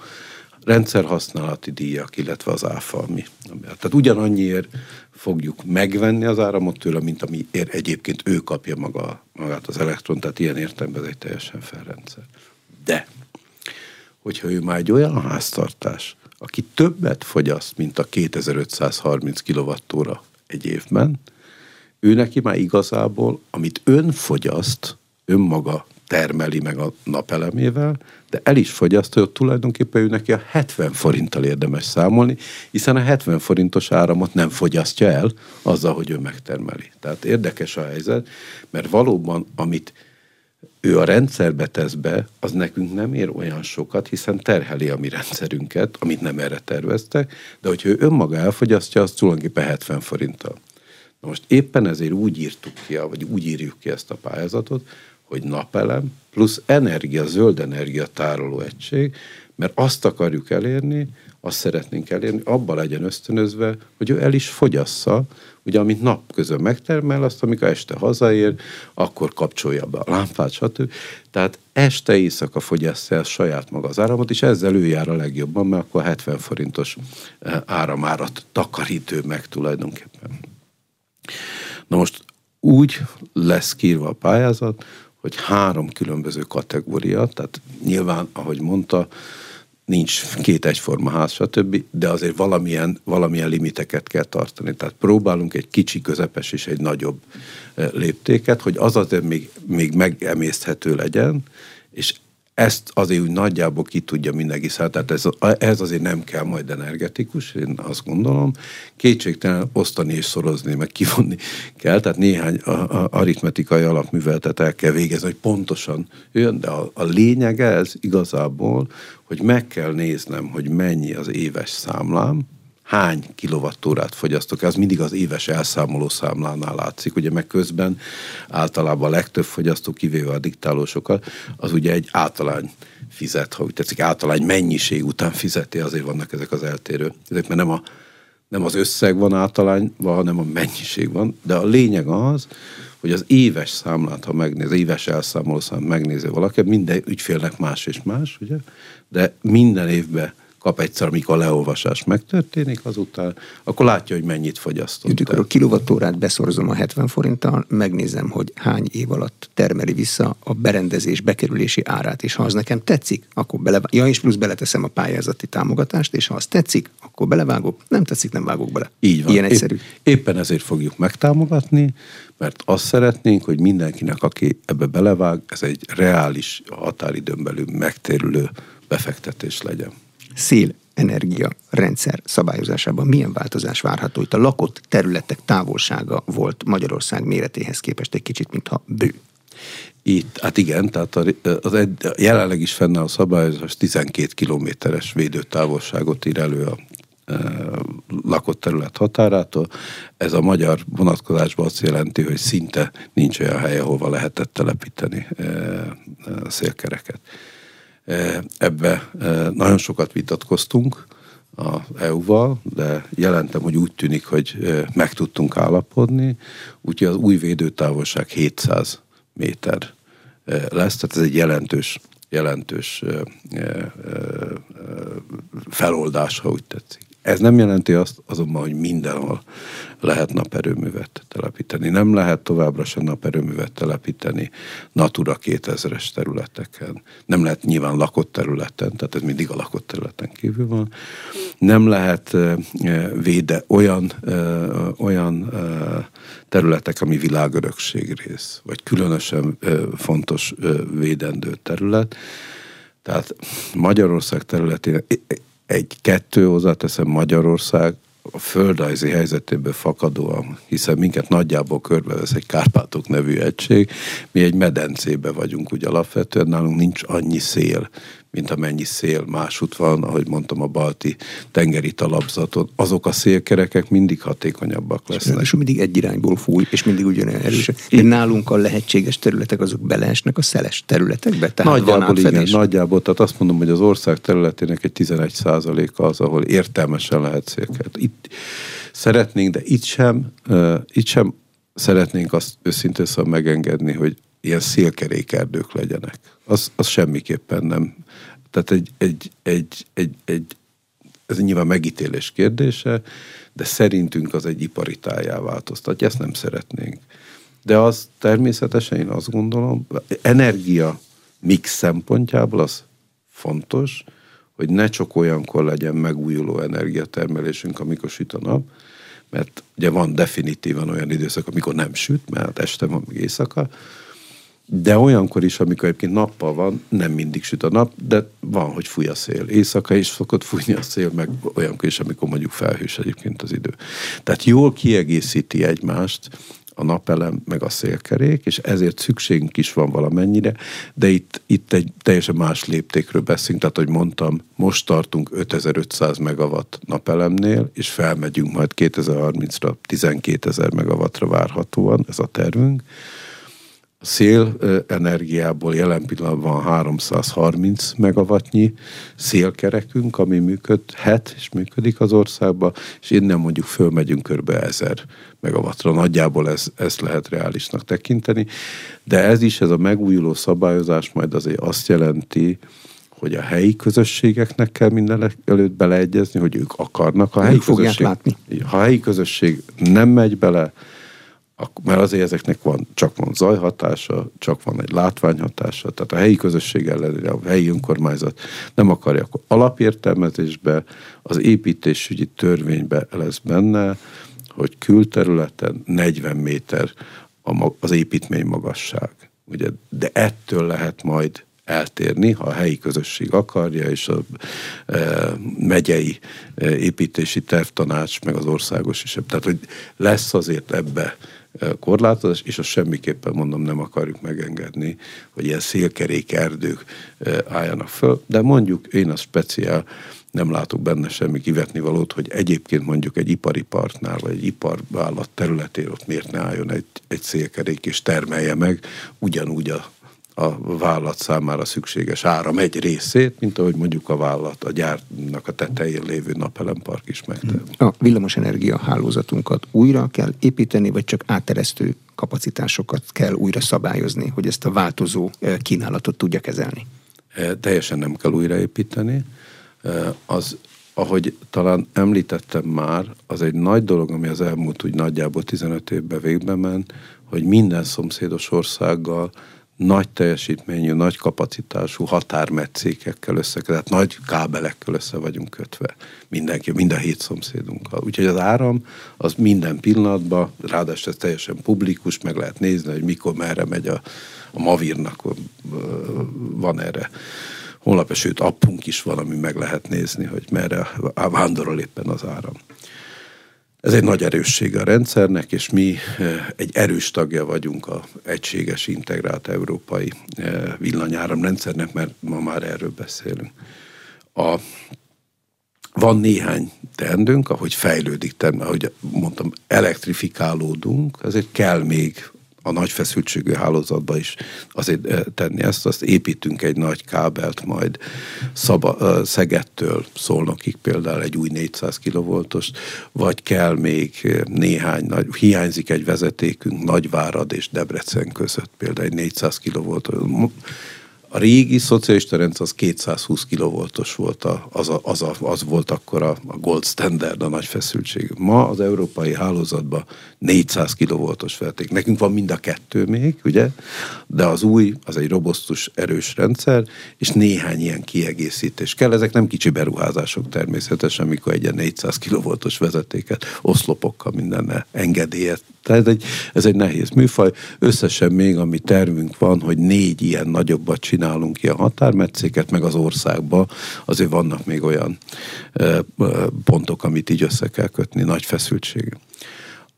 Speaker 2: rendszerhasználati díjak, illetve az áfa, ami, ami tehát ugyanannyiért fogjuk megvenni az áramot tőle, mint ami ér, egyébként ő kapja maga, magát az elektron, tehát ilyen értelemben ez egy teljesen felrendszer. De, hogyha ő már egy olyan háztartás, aki többet fogyaszt, mint a 2530 kWh egy évben, ő neki már igazából, amit ön fogyaszt, önmaga termeli meg a napelemével, de el is fogyasztja, hogy tulajdonképpen ő neki a 70 forinttal érdemes számolni, hiszen a 70 forintos áramot nem fogyasztja el azzal, hogy ő megtermeli. Tehát érdekes a helyzet, mert valóban, amit ő a rendszerbe tesz be, az nekünk nem ér olyan sokat, hiszen terheli a mi rendszerünket, amit nem erre terveztek, de hogyha ő önmaga elfogyasztja, az tulajdonképpen 70 forinttal. Na most éppen ezért úgy írtuk ki, vagy úgy írjuk ki ezt a pályázatot, hogy napelem plusz energia, zöld energia tároló egység, mert azt akarjuk elérni, azt szeretnénk elérni, abban legyen ösztönözve, hogy ő el is fogyassza, ugye amit nap közben megtermel, azt amikor este hazaér, akkor kapcsolja be a lámpát, stb. Tehát este éjszaka fogyasztja el saját maga az áramot, és ezzel ő jár a legjobban, mert akkor 70 forintos eh, áramárat takarít ő meg tulajdonképpen. Na most úgy lesz kírva a pályázat, hogy három különböző kategória, tehát nyilván, ahogy mondta, nincs két egyforma ház, stb., de azért valamilyen, valamilyen limiteket kell tartani. Tehát próbálunk egy kicsi, közepes és egy nagyobb eh, léptéket, hogy az azért még, még megemészthető legyen, és ezt azért úgy nagyjából ki tudja mindenki száll, tehát ez, ez azért nem kell majd energetikus, én azt gondolom. Kétségtelen osztani és szorozni, meg kivonni kell, tehát néhány a, a aritmetikai alapműveltet el kell végezni, hogy pontosan jön, de a, a lényeg ez igazából, hogy meg kell néznem, hogy mennyi az éves számlám, hány kilovattórát fogyasztok, ez mindig az éves elszámoló számlánál látszik, ugye meg közben általában a legtöbb fogyasztó, kivéve a diktálósokat, az ugye egy általány fizet, ha úgy tetszik, általány mennyiség után fizeti, azért vannak ezek az eltérő. Ezek mert nem, a, nem az összeg van általányban, hanem a mennyiség van, de a lényeg az, hogy az éves számlát, ha megnéz, éves elszámoló számlát megnézi valaki, minden ügyfélnek más és más, ugye? de minden évben kap egyszer, amikor a leolvasás megtörténik, azután akkor látja, hogy mennyit fogyasztott.
Speaker 1: Amikor a kilovattórát beszorzom a 70 forinttal, megnézem, hogy hány év alatt termeli vissza a berendezés bekerülési árát, és ha az nekem tetszik, akkor bele, ja, és plusz beleteszem a pályázati támogatást, és ha az tetszik, akkor belevágok, nem tetszik, nem vágok bele.
Speaker 2: Így van.
Speaker 1: Ilyen egyszerű.
Speaker 2: Épp, éppen ezért fogjuk megtámogatni, mert azt szeretnénk, hogy mindenkinek, aki ebbe belevág, ez egy reális határidőn belül megtérülő befektetés legyen
Speaker 1: szél energia rendszer szabályozásában milyen változás várható? Itt a lakott területek távolsága volt Magyarország méretéhez képest egy kicsit, mintha bő.
Speaker 2: Itt, hát igen, tehát az egy, jelenleg is fennáll a szabályozás 12 kilométeres védőtávolságot ír elő a e, lakott terület határától. Ez a magyar vonatkozásban azt jelenti, hogy szinte nincs olyan hely, ahova lehetett telepíteni e, e, szélkereket. Ebbe nagyon sokat vitatkoztunk az EU-val, de jelentem, hogy úgy tűnik, hogy meg tudtunk állapodni, úgyhogy az új védőtávolság 700 méter lesz, tehát ez egy jelentős, jelentős feloldás, ha úgy tetszik. Ez nem jelenti azt azonban, hogy mindenhol lehet naperőművet telepíteni. Nem lehet továbbra sem naperőművet telepíteni Natura 2000-es területeken. Nem lehet nyilván lakott területen, tehát ez mindig a lakott területen kívül van. Nem lehet véde olyan, olyan területek, ami világörökség rész, vagy különösen fontos védendő terület. Tehát Magyarország területén egy-kettő hozzáteszem Magyarország a földrajzi helyzetéből fakadóan, hiszen minket nagyjából körbevesz egy Kárpátok nevű egység, mi egy medencébe vagyunk úgy alapvetően, nálunk nincs annyi szél, mint amennyi szél másút van, ahogy mondtam, a balti tengeri talapzaton. Azok a szélkerekek mindig hatékonyabbak lesznek.
Speaker 1: És mindig egy irányból fúj, és mindig ugyanolyan erős. De nálunk a lehetséges területek azok beleesnek a szeles területekbe?
Speaker 2: Tehát nagyjából igen, nagyjából. Tehát azt mondom, hogy az ország területének egy 11 a az, ahol értelmesen lehet szélkeret. Itt szeretnénk, de itt sem, uh, itt sem szeretnénk azt őszintén szóval megengedni, hogy ilyen szélkerékerdők legyenek. Az, az semmiképpen nem. Tehát egy, egy, egy, egy, egy, ez nyilván megítélés kérdése, de szerintünk az egy ipari tájá változtatja, ezt nem szeretnénk. De az természetesen én azt gondolom, energia mix szempontjából az fontos, hogy ne csak olyankor legyen megújuló energiatermelésünk, amikor süt a nap, mert ugye van definitívan olyan időszak, amikor nem süt, mert este van, meg éjszaka, de olyankor is, amikor egyébként nappal van, nem mindig süt a nap, de van, hogy fúj a szél. Éjszaka is szokott fújni a szél, meg olyankor is, amikor mondjuk felhős egyébként az idő. Tehát jól kiegészíti egymást a napelem, meg a szélkerék, és ezért szükségünk is van valamennyire, de itt, itt egy teljesen más léptékről beszélünk, tehát, hogy mondtam, most tartunk 5500 megawatt napelemnél, és felmegyünk majd 2030-ra 12 ezer megawattra várhatóan, ez a tervünk, szél energiából jelen pillanatban 330 megawattnyi szélkerekünk, ami működhet és működik az országban, és innen mondjuk fölmegyünk kb. 1000 megawattra. Nagyjából ez, ezt lehet reálisnak tekinteni, de ez is, ez a megújuló szabályozás majd azért azt jelenti, hogy a helyi közösségeknek kell minden előtt beleegyezni, hogy ők akarnak.
Speaker 1: A helyi közösség, látni.
Speaker 2: Ha a helyi közösség nem megy bele, mert azért ezeknek van, csak van zajhatása, csak van egy látványhatása, tehát a helyi közösség ellenére a helyi önkormányzat nem akarja, akkor alapértelmezésbe, az építésügyi törvénybe lesz benne, hogy külterületen 40 méter az építmény magasság. Ugye, de ettől lehet majd eltérni, ha a helyi közösség akarja, és a e, megyei e, építési tervtanács, meg az országos is. Tehát, hogy lesz azért ebbe korlátozás, és azt semmiképpen mondom, nem akarjuk megengedni, hogy ilyen szélkerék erdők álljanak föl, de mondjuk én az speciál nem látok benne semmi kivetni valót, hogy egyébként mondjuk egy ipari partnál, vagy egy iparvállalat területén ott miért ne álljon egy, egy szélkerék és termelje meg ugyanúgy a a vállalat számára szükséges áram egy részét, mint ahogy mondjuk a vállalat a gyárnak a tetején lévő napelempark is megtehet.
Speaker 1: A villamosenergia hálózatunkat újra kell építeni, vagy csak átteresztő kapacitásokat kell újra szabályozni, hogy ezt a változó eh, kínálatot tudja kezelni?
Speaker 2: Eh, teljesen nem kell újraépíteni. Eh, az, ahogy talán említettem már, az egy nagy dolog, ami az elmúlt úgy nagyjából 15 évben végbe ment, hogy minden szomszédos országgal nagy teljesítményű, nagy kapacitású határmetszékekkel össze, tehát nagy kábelekkel össze vagyunk kötve. Mindenki, mind a hét szomszédunkkal. Úgyhogy az áram az minden pillanatban, ráadásul ez teljesen publikus, meg lehet nézni, hogy mikor, merre megy a, a Mavirnak, van erre honlapja, sőt appunk is van, ami meg lehet nézni, hogy merre vándorol éppen az áram. Ez egy nagy erőssége a rendszernek, és mi eh, egy erős tagja vagyunk a egységes integrált európai eh, villanyáramrendszernek, mert ma már erről beszélünk. A, van néhány teendőnk, ahogy fejlődik, ahogy mondtam, elektrifikálódunk, ezért kell még a nagy feszültségű hálózatba is azért eh, tenni ezt, azt építünk egy nagy kábelt majd Szaba, eh, Szegettől Szolnokig például egy új 400 kilovoltos, vagy kell még eh, néhány, nagy, hiányzik egy vezetékünk Nagyvárad és Debrecen között például egy 400 kilovoltos a régi szocialista rendszer az 220 kilovoltos volt, a, az, a, az, a, az volt akkor a, a gold standard, a nagy feszültség. Ma az európai hálózatban 400 kilovoltos felték. Nekünk van mind a kettő még, ugye? De az új, az egy robosztus, erős rendszer, és néhány ilyen kiegészítés kell. Ezek nem kicsi beruházások természetesen, amikor egy 400 kilovoltos vezetéket oszlopokkal mindenne engedélyet tehát egy, ez egy nehéz műfaj. Összesen még, ami tervünk van, hogy négy ilyen nagyobbat csinálunk ki a határmetszéket, meg az országba azért vannak még olyan pontok, amit így össze kell kötni, nagy feszültség.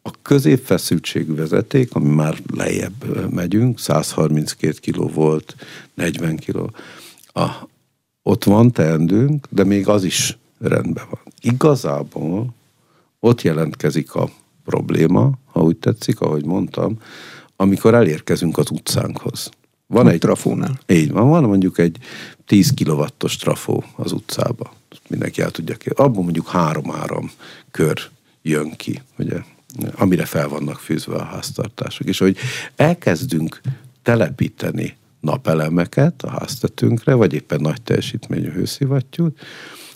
Speaker 2: A középfeszültségű vezeték, ami már lejjebb megyünk, 132 kg volt, 40 kg, a, ott van teendőnk, de még az is rendben van. Igazából ott jelentkezik a probléma, ha úgy tetszik, ahogy mondtam, amikor elérkezünk az utcánkhoz.
Speaker 1: Van egy trafónál.
Speaker 2: Így van, van mondjuk egy 10 kilovattos trafó az utcába. Mindenki el tudja kérni. Abban mondjuk három-három kör jön ki, ugye, amire fel vannak fűzve a háztartások. És hogy elkezdünk telepíteni napelemeket a háztetőnkre, vagy éppen nagy teljesítményű hőszivattyút,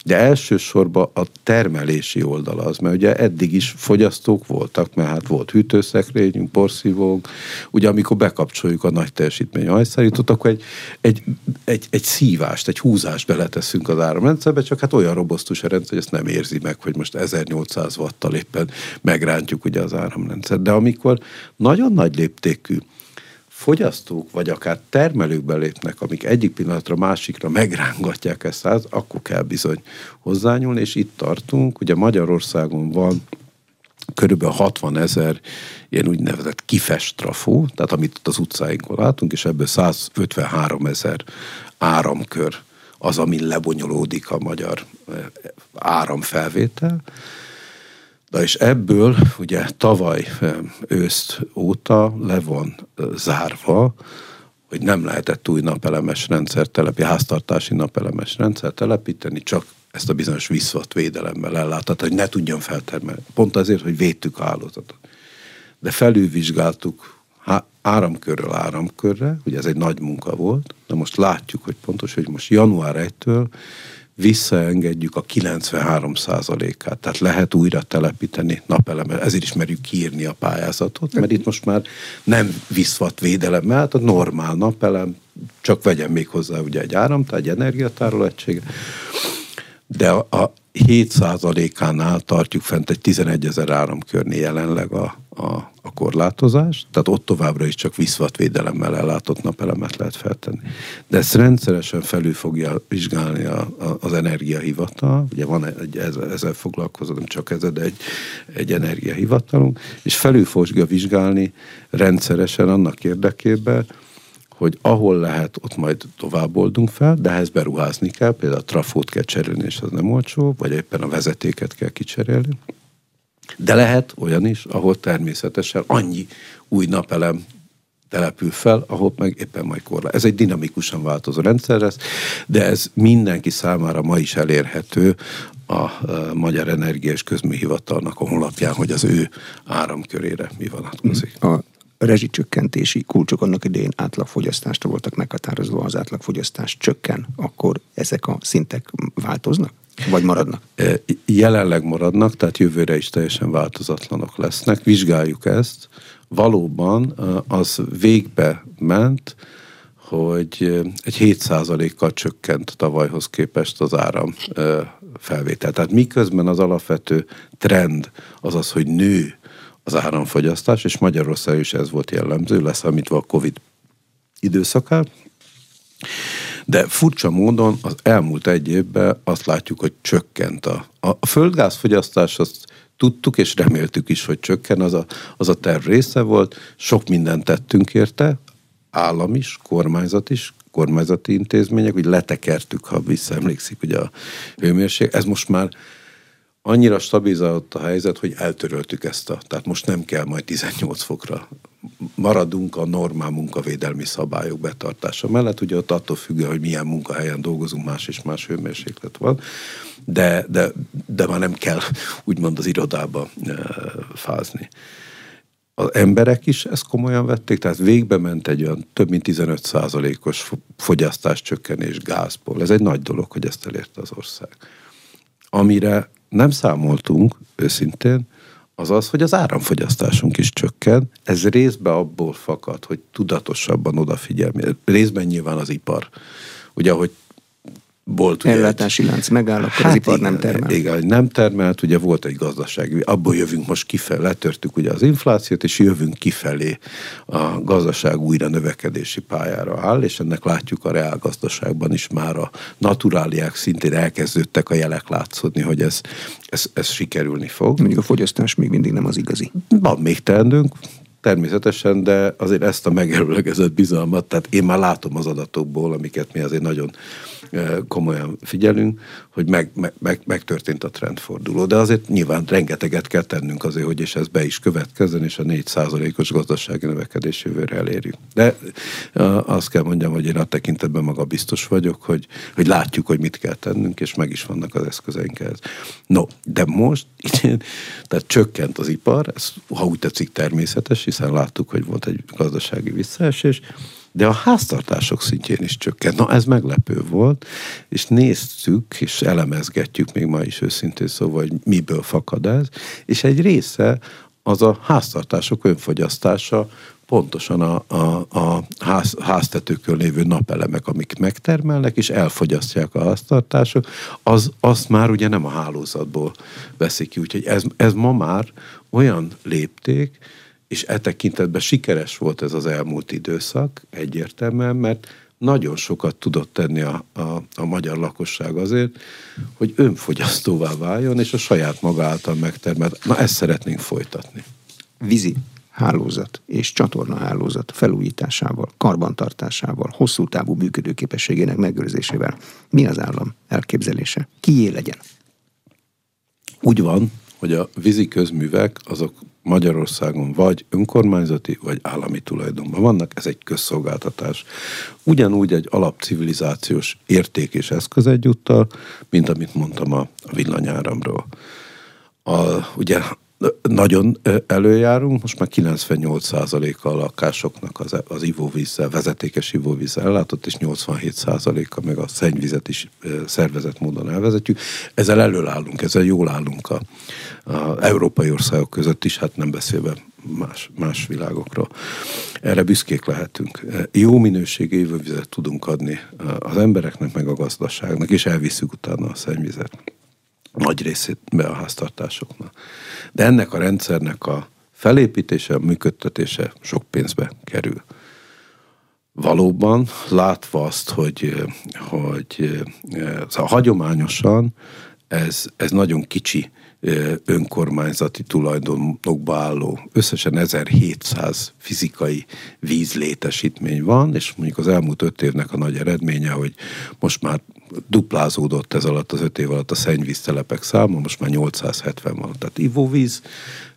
Speaker 2: de elsősorban a termelési oldala az, mert ugye eddig is fogyasztók voltak, mert hát volt hűtőszekrényünk, porszívónk, ugye amikor bekapcsoljuk a nagy teljesítményű hajszárítót, akkor egy, egy, egy, egy szívást, egy húzást beleteszünk az áramrendszerbe, csak hát olyan robosztus a rendszer, hogy ezt nem érzi meg, hogy most 1800 wattal éppen megrántjuk ugye az áramrendszer. De amikor nagyon nagy léptékű fogyasztók, vagy akár termelők belépnek, amik egyik pillanatra másikra megrángatják ezt az, akkor kell bizony hozzányúlni, és itt tartunk. Ugye Magyarországon van körülbelül 60 ezer ilyen úgynevezett kifest trafó, tehát amit ott az utcáinkon látunk, és ebből 153 ezer áramkör az, amin lebonyolódik a magyar eh, áramfelvétel. Na és ebből ugye tavaly őszt óta le van zárva, hogy nem lehetett új napelemes rendszer telepi, háztartási napelemes rendszer telepíteni, csak ezt a bizonyos visszvat védelemmel ellátott, hogy ne tudjon feltermelni. Pont azért, hogy védtük a hálózatot. De felülvizsgáltuk áramkörről áramkörre, ugye ez egy nagy munka volt, de most látjuk, hogy pontos, hogy most január 1-től visszaengedjük a 93%-át, tehát lehet újra telepíteni napelemet, ezért is merjük kiírni a pályázatot, mert itt most már nem viszvat védelem, mert a normál napelem, csak vegyen még hozzá ugye egy áramtár, egy energiatároló egysége, de a, a 7%-ánál tartjuk fent egy 11 ezer áramkörnél jelenleg a, a, a korlátozás, tehát ott továbbra is csak viszvatvédelemmel ellátott napelemet lehet feltenni. De ezt rendszeresen felül fogja vizsgálni a, a, az energiahivatal, ugye van egy, ezzel foglalkozó, nem csak ez, de egy, egy energiahivatalunk, és felül fogja vizsgálni rendszeresen annak érdekében, hogy ahol lehet, ott majd tovább oldunk fel, de ehhez beruházni kell, például a trafót kell cserélni, és az nem olcsó, vagy éppen a vezetéket kell kicserélni. De lehet olyan is, ahol természetesen annyi új napelem települ fel, ahol meg éppen majd korlát. Ez egy dinamikusan változó rendszer lesz, de ez mindenki számára ma is elérhető a Magyar Energia és Közműhivatalnak a honlapján, hogy az ő áramkörére mi vonatkozik.
Speaker 1: A rezsicsökkentési kulcsok annak idején átlagfogyasztásra voltak meghatározva, az átlagfogyasztás csökken, akkor ezek a szintek változnak? Vagy maradnak?
Speaker 2: E, jelenleg maradnak, tehát jövőre is teljesen változatlanok lesznek. Vizsgáljuk ezt. Valóban e, az végbe ment, hogy e, egy 7%-kal csökkent tavalyhoz képest az áram felvétel. Tehát miközben az alapvető trend az az, hogy nő az áramfogyasztás, és Magyarország is ez volt jellemző, leszámítva a Covid időszakát. De furcsa módon az elmúlt egy évben azt látjuk, hogy csökkent a, a földgázfogyasztás, azt tudtuk és reméltük is, hogy csökken, az a, az a terv része volt, sok mindent tettünk érte, állam is, kormányzat is, kormányzati intézmények, hogy letekertük, ha visszaemlékszik, ugye a hőmérséklet. Ez most már annyira stabilizálódott a helyzet, hogy eltöröltük ezt a, tehát most nem kell majd 18 fokra. Maradunk a normál munkavédelmi szabályok betartása mellett, ugye ott attól függően, hogy milyen munkahelyen dolgozunk, más és más hőmérséklet van, de, de, de már nem kell úgymond az irodába e, fázni. Az emberek is ezt komolyan vették, tehát végbe ment egy olyan több mint 15 os fogyasztás csökkenés gázból. Ez egy nagy dolog, hogy ezt elérte az ország. Amire nem számoltunk őszintén, az az, hogy az áramfogyasztásunk is csökken. Ez részben abból fakad, hogy tudatosabban odafigyelni. Részben nyilván az ipar. Ugye, ahogy
Speaker 1: volt. Ellátási egy, lánc megáll, akkor hát az ipar igen, nem termel.
Speaker 2: Igen, nem termelt, ugye volt egy gazdasági, abból jövünk most kifelé, letörtük ugye az inflációt, és jövünk kifelé a gazdaság újra növekedési pályára áll, és ennek látjuk a reálgazdaságban is már a naturáliák szintén elkezdődtek a jelek látszódni, hogy ez, ez, ez sikerülni fog.
Speaker 1: Mondjuk a fogyasztás még mindig nem az igazi.
Speaker 2: Van még teendőnk, Természetesen, de azért ezt a megerőlegezett bizalmat, tehát én már látom az adatokból, amiket mi azért nagyon komolyan figyelünk, hogy meg, meg, meg, megtörtént a trendforduló. De azért nyilván rengeteget kell tennünk azért, hogy és ez be is következzen, és a 4%-os gazdasági növekedés jövőre elérjük. De azt kell mondjam, hogy én a tekintetben maga biztos vagyok, hogy, hogy látjuk, hogy mit kell tennünk, és meg is vannak az eszközeink ehhez. No, de most *laughs* tehát csökkent az ipar, ez ha úgy tetszik természetes, hiszen láttuk, hogy volt egy gazdasági visszaesés, de a háztartások szintjén is csökkent. Na ez meglepő volt, és néztük, és elemezgetjük még ma is őszintén szóval, hogy miből fakad ez, és egy része az a háztartások önfogyasztása, pontosan a, a, a ház, háztetőkön lévő napelemek, amik megtermelnek, és elfogyasztják a háztartások, az, azt már ugye nem a hálózatból veszik ki. Úgyhogy ez, ez ma már olyan lépték, és e tekintetben sikeres volt ez az elmúlt időszak egyértelműen, mert nagyon sokat tudott tenni a, a, a magyar lakosság azért, hogy önfogyasztóvá váljon, és a saját maga által megtermelt. Na, ezt szeretnénk folytatni.
Speaker 1: Vízi hálózat és csatorna hálózat felújításával, karbantartásával, hosszú távú működőképességének megőrzésével mi az állam elképzelése? Kié legyen?
Speaker 2: Úgy van, hogy a vízi közművek azok Magyarországon vagy önkormányzati, vagy állami tulajdonban vannak, ez egy közszolgáltatás. Ugyanúgy egy alapcivilizációs érték és eszköz egyúttal, mint amit mondtam a villanyáramról. A, ugye nagyon előjárunk, most már 98%-a a lakásoknak az, az ivóvízzel, vezetékes ivóvízzel ellátott, és 87%-a meg a szennyvizet is szervezett módon elvezetjük. Ezzel előállunk, ezzel jól állunk a, a európai országok között is, hát nem beszélve más, más világokról. Erre büszkék lehetünk. Jó minőségű ivóvizet tudunk adni az embereknek, meg a gazdaságnak, és elviszük utána a szennyvizet nagy részét be a háztartásoknak. De ennek a rendszernek a felépítése, a működtetése sok pénzbe kerül. Valóban látva azt, hogy, hogy szóval hagyományosan ez, ez nagyon kicsi önkormányzati tulajdonokba álló összesen 1700 fizikai vízlétesítmény van, és mondjuk az elmúlt öt évnek a nagy eredménye, hogy most már duplázódott ez alatt az öt év alatt a szennyvíztelepek száma, most már 870 van. Tehát ivóvíz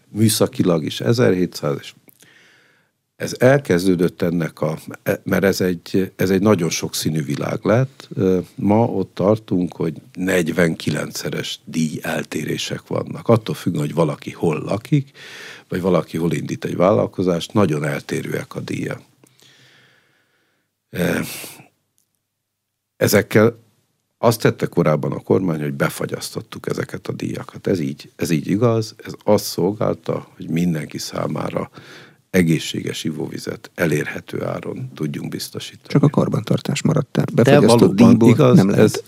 Speaker 2: műszakilag is 1700, és ez elkezdődött ennek a, mert ez egy, ez egy nagyon sokszínű világ lett. Ma ott tartunk, hogy 49-szeres díj eltérések vannak. Attól függ, hogy valaki hol lakik, vagy valaki hol indít egy vállalkozást, nagyon eltérőek a díjak. Ezekkel azt tette korábban a kormány, hogy befagyasztottuk ezeket a díjakat. Ez így, ez így igaz, ez azt szolgálta, hogy mindenki számára egészséges ivóvizet elérhető áron tudjunk biztosítani.
Speaker 1: Csak a karbantartás maradt el. Befagyasztott díjból igaz, nem lehet.
Speaker 2: Ez,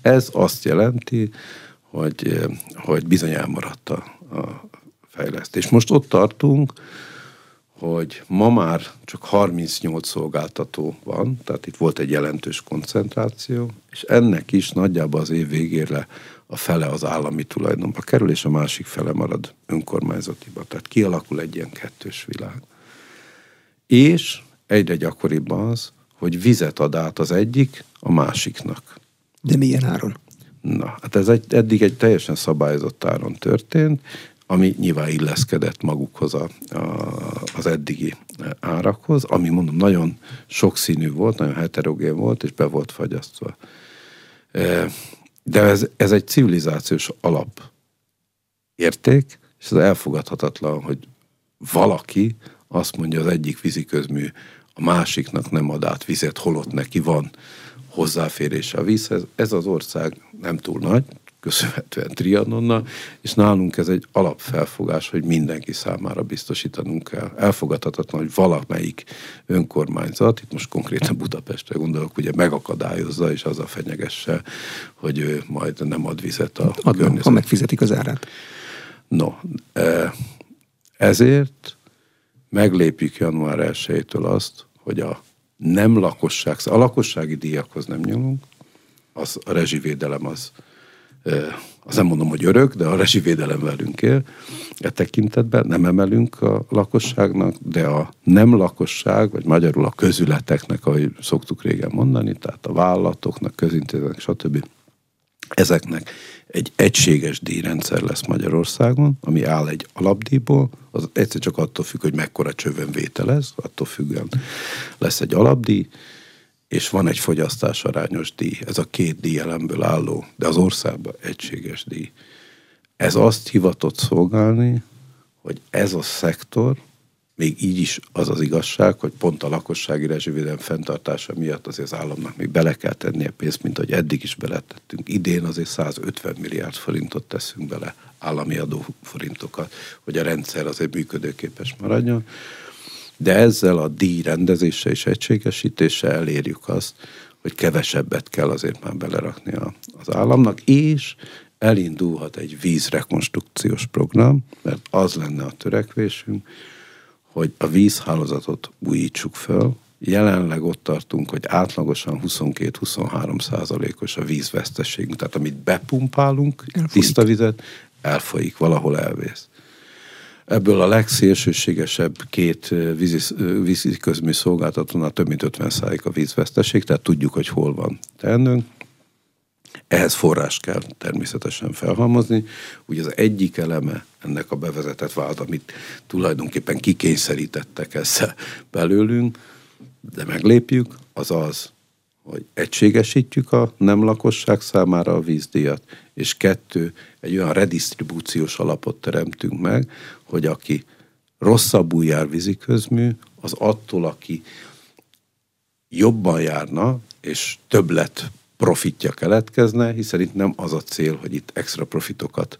Speaker 2: ez azt jelenti, hogy, hogy bizony elmaradt a, a fejlesztés. Most ott tartunk, hogy ma már csak 38 szolgáltató van, tehát itt volt egy jelentős koncentráció, és ennek is nagyjából az év végére a fele az állami tulajdonba kerül, és a másik fele marad önkormányzatiba. Tehát kialakul egy ilyen kettős világ. És egyre gyakoribb az, hogy vizet ad át az egyik a másiknak.
Speaker 1: De milyen áron?
Speaker 2: Na, hát ez egy, eddig egy teljesen szabályozott áron történt, ami nyilván illeszkedett magukhoz a, a, az eddigi árakhoz, ami mondom nagyon sokszínű volt, nagyon heterogén volt, és be volt fagyasztva. E, de ez, ez egy civilizációs alap érték, és ez elfogadhatatlan, hogy valaki azt mondja az egyik víziközmű a másiknak nem ad át vizet, holott neki van hozzáférése a vízhez. Ez az ország nem túl nagy, köszönhetően Trianonnal, és nálunk ez egy alapfelfogás, hogy mindenki számára biztosítanunk kell. Elfogadhatatlan, hogy valamelyik önkormányzat, itt most konkrétan Budapestre gondolok, ugye megakadályozza, és az a fenyegesse, hogy ő majd nem ad vizet a
Speaker 1: Adnom, környezet. ha megfizetik az árát.
Speaker 2: No, e, ezért meglépjük január 1-től azt, hogy a nem lakosság, a lakossági díjakhoz nem nyúlunk, az, a rezsivédelem az azt nem mondom, hogy örök, de a rezsivédelem velünk él. E tekintetben nem emelünk a lakosságnak, de a nem lakosság, vagy magyarul a közületeknek, ahogy szoktuk régen mondani, tehát a vállalatoknak, közintézetnek, stb. Ezeknek egy egységes díjrendszer lesz Magyarországon, ami áll egy alapdíjból, az egyszer csak attól függ, hogy mekkora csövön vételez, attól függően lesz egy alapdíj, és van egy fogyasztás arányos díj. Ez a két díjelemből álló, de az országban egységes díj. Ez azt hivatott szolgálni, hogy ez a szektor, még így is az az igazság, hogy pont a lakossági rezsivédelem fenntartása miatt azért az államnak még bele kell tennie pénzt, mint hogy eddig is beletettünk. Idén azért 150 milliárd forintot teszünk bele, állami adóforintokat, hogy a rendszer azért működőképes maradjon de ezzel a díj rendezése és egységesítése elérjük azt, hogy kevesebbet kell azért már belerakni a, az államnak, és elindulhat egy vízrekonstrukciós program, mert az lenne a törekvésünk, hogy a vízhálózatot újítsuk föl. Jelenleg ott tartunk, hogy átlagosan 22-23 százalékos a vízvesztességünk, tehát amit bepumpálunk, elfolyik. tiszta vizet, elfolyik, valahol elvész. Ebből a legszélsőségesebb két vízi, vízi közmű szolgáltatónál több mint 50 a vízveszteség, tehát tudjuk, hogy hol van teendőnk. Ehhez forrás kell természetesen felhalmozni. Ugye az egyik eleme ennek a bevezetett vált, amit tulajdonképpen kikényszerítettek ezzel belőlünk, de meglépjük, az az, hogy egységesítjük a nem lakosság számára a vízdíjat, és kettő, egy olyan redistribúciós alapot teremtünk meg, hogy aki rosszabbul jár víziközmű, az attól, aki jobban járna, és többlet profitja keletkezne, hiszen itt nem az a cél, hogy itt extra profitokat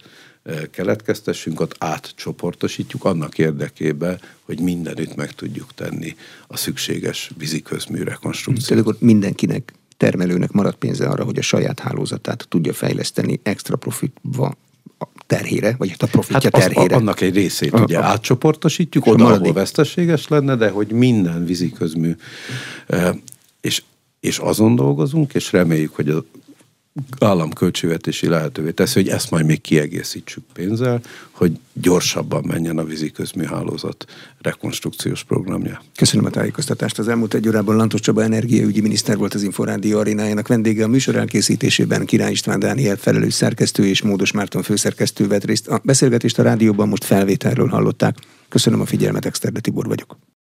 Speaker 2: keletkeztessünk, ott átcsoportosítjuk annak érdekében, hogy mindenütt meg tudjuk tenni a szükséges víziközmű rekonstrukciót.
Speaker 1: Tehát akkor mindenkinek termelőnek marad pénze arra, hogy a saját hálózatát tudja fejleszteni extra profitba terhére, vagy hát a profitja hát terhére.
Speaker 2: Az, annak egy részét a, ugye a, átcsoportosítjuk oda, ahol veszteséges lenne, de hogy minden víziközmű, és, és azon dolgozunk, és reméljük, hogy a államköltségvetési lehetővé teszi, hogy ezt majd még kiegészítsük pénzzel, hogy gyorsabban menjen a víziközműhálózat rekonstrukciós programja.
Speaker 1: Köszönöm a tájékoztatást. Az elmúlt egy órában Lantos Csaba energiaügyi miniszter volt az Inforádió arénájának vendége. A műsor elkészítésében Király István Dániel felelős szerkesztő és Módos Márton főszerkesztő vett részt. A beszélgetést a rádióban most felvételről hallották. Köszönöm a figyelmet, Exterde Tibor vagyok.